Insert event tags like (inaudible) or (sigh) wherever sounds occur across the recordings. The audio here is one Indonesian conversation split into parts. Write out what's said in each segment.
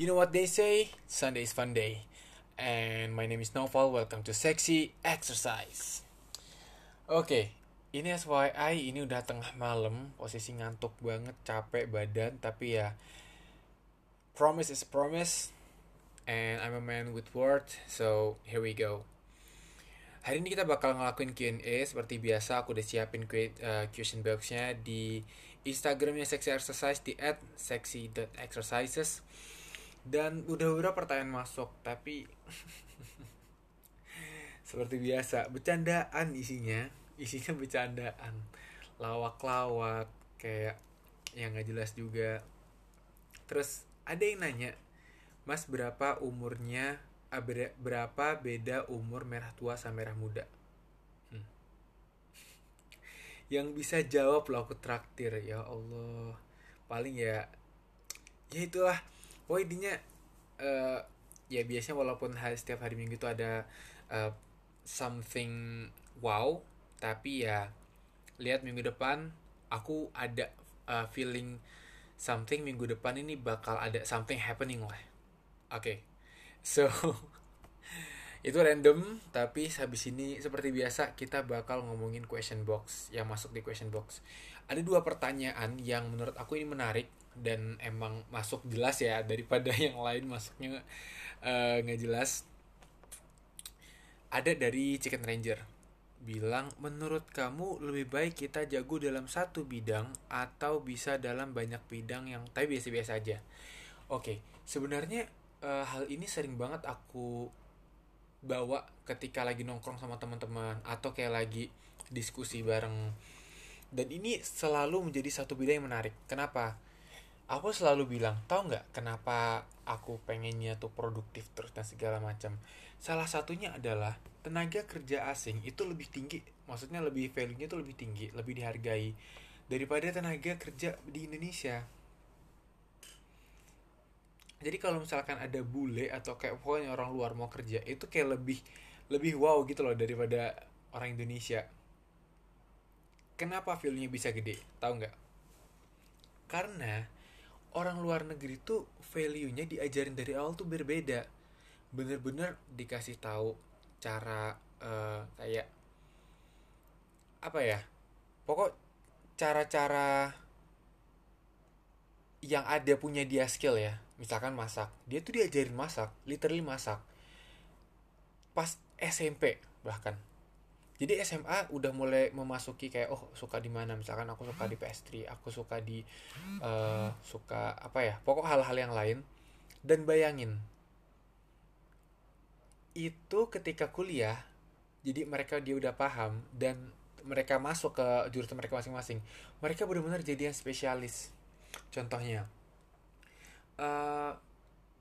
You know what they say? Sunday is fun day. And my name is Novel. Welcome to Sexy Exercise. Oke, ini FYI ini udah tengah malam, posisi ngantuk banget, capek badan, tapi ya promise is promise. And I'm a man with word, so here we go. Hari ini kita bakal ngelakuin Q&A seperti biasa. Aku udah siapin uh, question boxnya di Instagramnya Sexy Exercise di @sexy.exercises dan udah beberapa pertanyaan masuk tapi (laughs) seperti biasa bercandaan isinya isinya bercandaan. Lawak-lawak kayak yang nggak jelas juga. Terus ada yang nanya mas berapa umurnya berapa beda umur merah tua sama merah muda? Hmm. yang bisa jawab lo aku traktir ya Allah. Paling ya ya itulah oh intinya uh, ya biasanya walaupun hari, setiap hari minggu itu ada uh, something wow tapi ya lihat minggu depan aku ada uh, feeling something minggu depan ini bakal ada something happening lah oke okay. so (laughs) itu random tapi habis ini seperti biasa kita bakal ngomongin question box yang masuk di question box. Ada dua pertanyaan yang menurut aku ini menarik dan emang masuk jelas ya daripada (laughs) yang lain masuknya eh, nggak uh, jelas. Ada dari Chicken Ranger. Bilang menurut kamu lebih baik kita jago dalam satu bidang atau bisa dalam banyak bidang yang tapi biasa-biasa aja? Oke sebenarnya uh, hal ini sering banget aku bawa ketika lagi nongkrong sama teman-teman atau kayak lagi diskusi bareng. Dan ini selalu menjadi satu bidang yang menarik. Kenapa? Aku selalu bilang tau nggak kenapa aku pengennya tuh produktif terus dan segala macam? Salah satunya adalah tenaga kerja asing itu lebih tinggi. Maksudnya lebih value-nya tuh lebih tinggi lebih dihargai daripada tenaga kerja di Indonesia jadi kalau misalkan ada bule atau kayak pokoknya orang luar mau kerja itu kayak lebih lebih wow gitu loh daripada orang Indonesia. Kenapa value-nya bisa gede? Tahu nggak? Karena orang luar negeri tuh value-nya diajarin dari awal tuh berbeda. Bener-bener dikasih tahu cara uh, kayak apa ya? Pokok cara-cara yang ada punya dia skill ya misalkan masak dia tuh diajarin masak literally masak. Pas SMP bahkan. Jadi SMA udah mulai memasuki kayak oh suka di mana misalkan aku suka di pastry aku suka di uh, suka apa ya pokok hal-hal yang lain. Dan bayangin itu ketika kuliah jadi mereka dia udah paham dan mereka masuk ke jurusan mereka masing-masing mereka benar-benar jadi yang spesialis. Contohnya uh,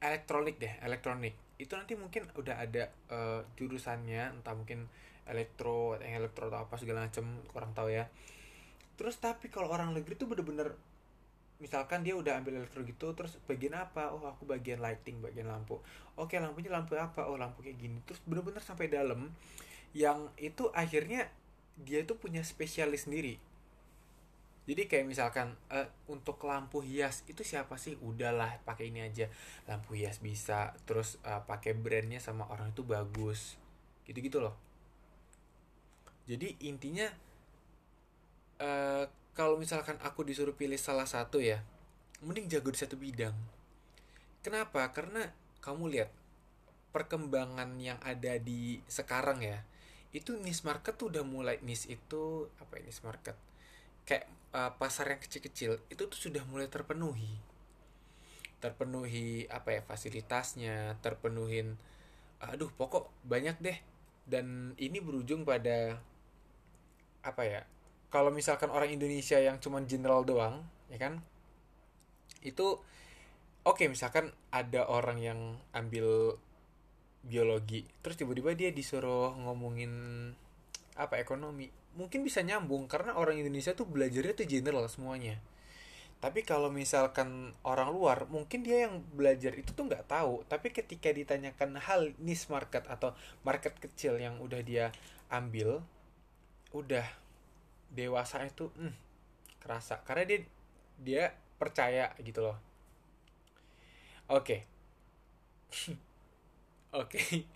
elektronik deh elektronik. Itu nanti mungkin udah ada uh, jurusannya entah mungkin elektro yang elektro atau apa segala macam kurang tahu ya. Terus tapi kalau orang negeri tuh bener-bener misalkan dia udah ambil elektro gitu terus bagian apa? Oh aku bagian lighting bagian lampu. Oke lampunya lampu apa? Oh lampu kayak gini. Terus bener-bener sampai dalam yang itu akhirnya dia itu punya spesialis sendiri jadi kayak misalkan uh, untuk lampu hias itu siapa sih? Udahlah pakai ini aja. Lampu hias bisa terus uh, pakai brandnya sama orang itu bagus. Gitu gitu loh. Jadi intinya uh, kalau misalkan aku disuruh pilih salah satu ya mending jago di satu bidang. Kenapa? Karena kamu lihat perkembangan yang ada di sekarang ya itu niche market tuh udah mulai niche itu apa ini niche market kayak uh, pasar yang kecil-kecil itu tuh sudah mulai terpenuhi. Terpenuhi apa ya fasilitasnya terpenuhin aduh pokok banyak deh. Dan ini berujung pada apa ya kalau misalkan orang Indonesia yang cuman general doang ya kan itu oke okay, misalkan ada orang yang ambil biologi terus tiba-tiba dia disuruh ngomongin apa ekonomi mungkin bisa nyambung karena orang Indonesia tuh belajarnya tuh general semuanya. Tapi kalau misalkan orang luar mungkin dia yang belajar itu tuh nggak tahu. Tapi ketika ditanyakan hal niche market atau market kecil yang udah dia ambil udah dewasa itu hmm, kerasa. Karena dia dia percaya gitu loh. Oke. (laughs) Okay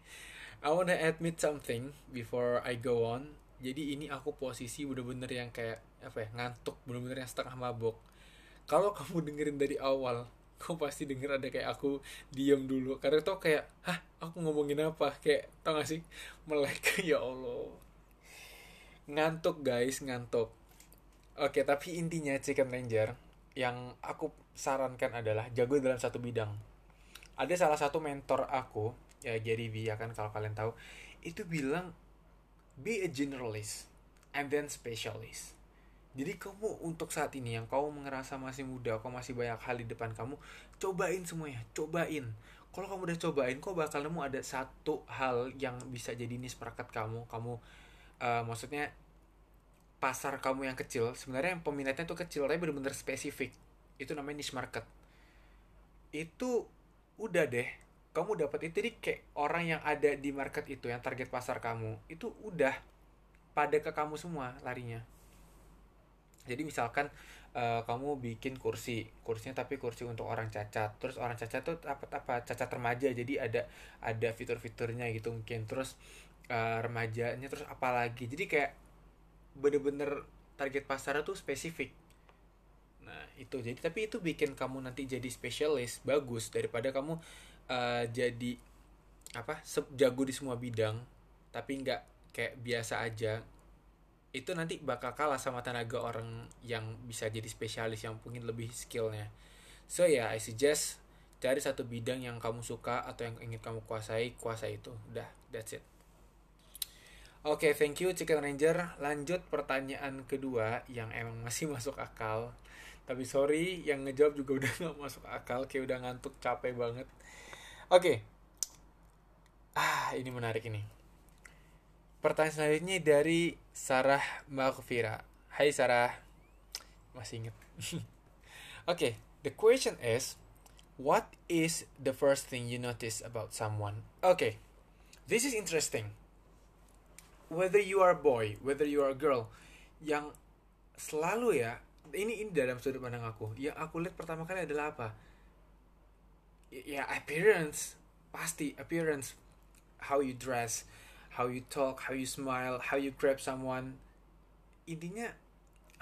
I wanna admit something before I go on jadi ini aku posisi bener-bener yang kayak apa ya ngantuk bener-bener yang setengah mabok. Kalau (laughs) kamu dengerin dari awal kamu pasti denger ada kayak aku diem dulu. Karena itu kayak hah aku ngomongin apa? Kayak tau gak sih? Melek (laughs) ya Allah. Ngantuk guys ngantuk. Oke tapi intinya Chicken Ranger yang aku sarankan adalah jago dalam satu bidang. Ada salah satu mentor aku ya Gary V ya kan kalau kalian tahu itu bilang be a generalist and then specialist jadi kamu untuk saat ini yang kamu ngerasa masih muda, kamu masih banyak hal di depan kamu, cobain semuanya, cobain. Kalau kamu udah cobain, kok bakal nemu ada satu hal yang bisa jadi niche market kamu. Kamu uh, maksudnya pasar kamu yang kecil, sebenarnya yang peminatnya tuh kecil, tapi bener-bener spesifik. Itu namanya niche market. Itu udah deh, kamu dapat itu jadi kayak orang yang ada di market itu, yang target pasar kamu, itu udah pada ke kamu semua larinya. Jadi misalkan uh, kamu bikin kursi kursinya tapi kursi untuk orang cacat terus orang cacat tuh apa apa cacat remaja jadi ada ada fitur-fiturnya gitu mungkin terus uh, remajanya terus apalagi jadi kayak bener-bener target pasarnya tuh spesifik. Nah itu jadi tapi itu bikin kamu nanti jadi spesialis bagus daripada kamu uh, jadi apa jago di semua bidang tapi nggak kayak biasa aja itu nanti bakal kalah sama tenaga orang yang bisa jadi spesialis yang mungkin lebih skillnya. So ya yeah, I suggest cari satu bidang yang kamu suka atau yang ingin kamu kuasai kuasai itu. Udah that's it. Oke okay, thank you Chicken Ranger. Lanjut pertanyaan kedua yang emang masih (laughs) masuk akal. Tapi sorry yang ngejawab juga udah (laughs) gak masuk akal kayak udah ngantuk capek banget oke okay. ah ini menarik ini Pertanyaan selanjutnya dari Sarah Maghfira. Hai Sarah. Masih inget. (laughs) Oke, okay, the question is what is the first thing you notice about someone? Okay. This is interesting. Whether you are a boy, whether you are a girl, yang selalu ya, ini ini dalam sudut pandang aku. Yang aku lihat pertama kali adalah apa? Ya appearance, pasti appearance, how you dress, how you talk, how you smile, how you grab someone. Intinya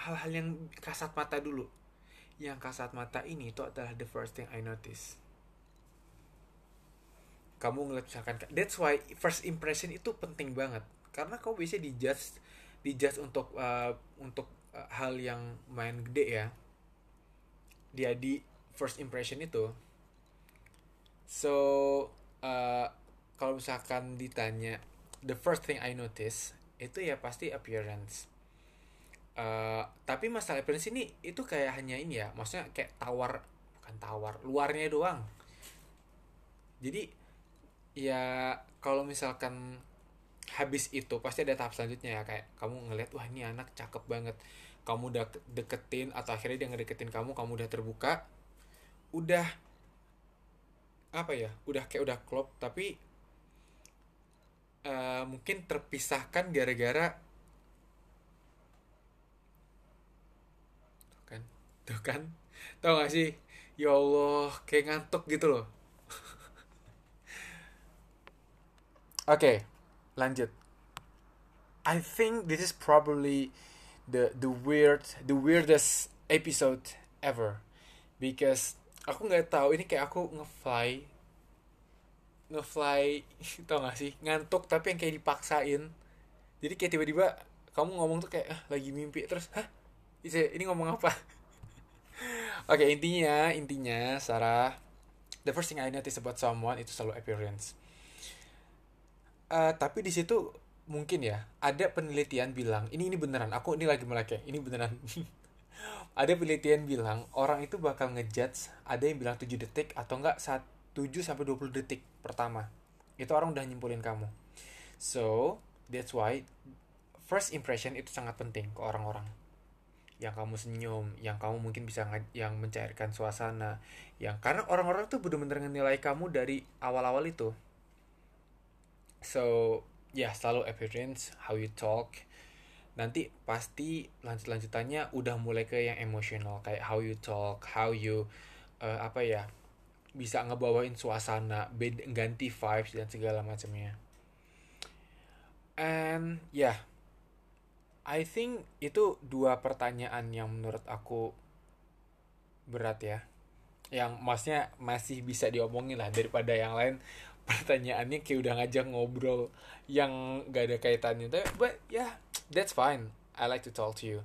hal-hal yang kasat mata dulu. Yang kasat mata ini itu adalah the first thing I notice. Kamu ngeliat misalkan, that's why first impression itu penting banget. Karena kamu bisa dijudge, dijudge untuk uh, untuk uh, hal yang main gede ya. Dia di first impression itu. So, uh, kalau misalkan ditanya the first thing I notice itu ya pasti appearance. Uh, tapi masalah appearance ini itu kayak hanya ini ya maksudnya kayak tawar bukan tawar luarnya doang. Jadi ya kalau misalkan habis itu pasti ada tahap selanjutnya ya kayak kamu ngeliat wah ini anak cakep banget. Kamu udah deketin atau akhirnya dia ngedeketin kamu kamu udah terbuka udah apa ya udah kayak udah klop tapi uh, mungkin terpisahkan gara-gara tuh kan tuh kan tau gak sih? Ya Allah kayak ngantuk gitu loh. (laughs) Oke okay, lanjut. I think this is probably the the weird the weirdest episode ever. Because aku nggak tahu ini kayak aku ngefly ngefly (laughs) tau gak sih? Ngantuk tapi yang kayak dipaksain. Jadi kayak tiba-tiba kamu ngomong tuh kayak ah, lagi mimpi. Terus hah? Ini ngomong apa? (laughs) Oke okay, intinya intinya Sarah the first thing I notice about someone itu selalu appearance. Uh, tapi di situ mungkin ya ada penelitian bilang ini ini beneran aku ini lagi melek ini beneran (laughs) ada penelitian bilang orang itu bakal ngejudge ada yang bilang 7 detik atau enggak saat 7 sampai 20 detik pertama. Itu orang udah nyimpulin kamu. So, that's why first impression itu sangat penting ke orang-orang. Yang kamu senyum, yang kamu mungkin bisa yang mencairkan suasana, yang karena orang-orang tuh bener-bener nilai kamu dari awal-awal itu. So, ya yeah, selalu appearance, how you talk. Nanti pasti lanjut-lanjutannya udah mulai ke yang emosional kayak how you talk, how you uh, apa ya, bisa ngebawain suasana ganti vibes dan segala macamnya. And yeah I think itu dua pertanyaan yang menurut aku berat ya. Yang maksudnya masih bisa diomongin lah daripada yang lain. (laughs) Pertanyaannya kayak udah ngajak ngobrol yang gak ada kaitannya. Tapi but yeah that's fine. I like to talk to you.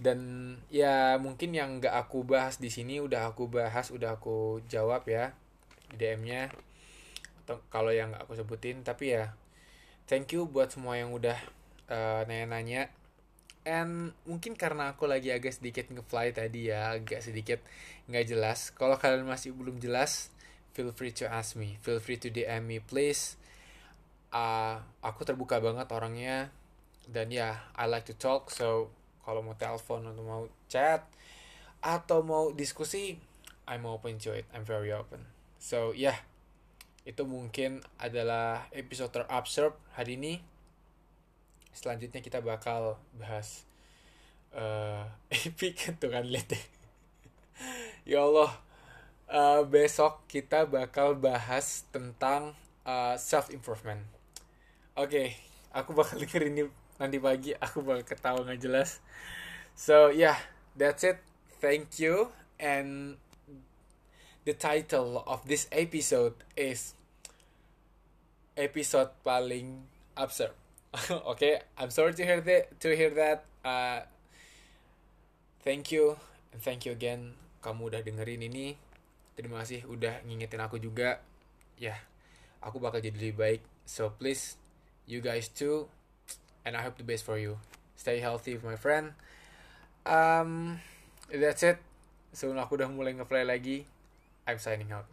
Dan ya mungkin yang gak aku bahas di sini udah aku bahas udah aku jawab ya DM-nya atau kalau yang gak aku sebutin tapi ya thank you buat semua yang udah uh, nanya-nanya. And mungkin karena aku lagi agak sedikit ngefly tadi ya agak sedikit nggak jelas. Kalau kalian masih belum jelas feel free to ask me. Feel free to DM me please. Uh, aku terbuka banget orangnya dan ya yeah, I like to talk so kalau mau telepon atau mau chat atau mau diskusi I'm open to it. I'm very open. So yeah, itu mungkin adalah episode terabsorb hari ini. Selanjutnya kita bakal bahas uh, (laughs) epic tuh kan lihat ya Allah uh, besok kita bakal bahas tentang uh, eh, self improvement oke okay, aku bakal (laughs) denger ini nanti pagi aku bakal ketawa nggak jelas. So yeah that's it. Thank you. And the title of this episode is episode paling absurd. (laughs) Okay I'm sorry to hear that to hear that. Uh, thank you. And thank you again. Kamu udah dengerin ini. Terima kasih udah ngingetin aku juga. Ya yeah, aku bakal jadi lebih baik. So please you guys too and I hope the best for you. Stay healthy, my friend. Um, that's it. Sebelum aku udah mulai ngeplay lagi, I'm signing out.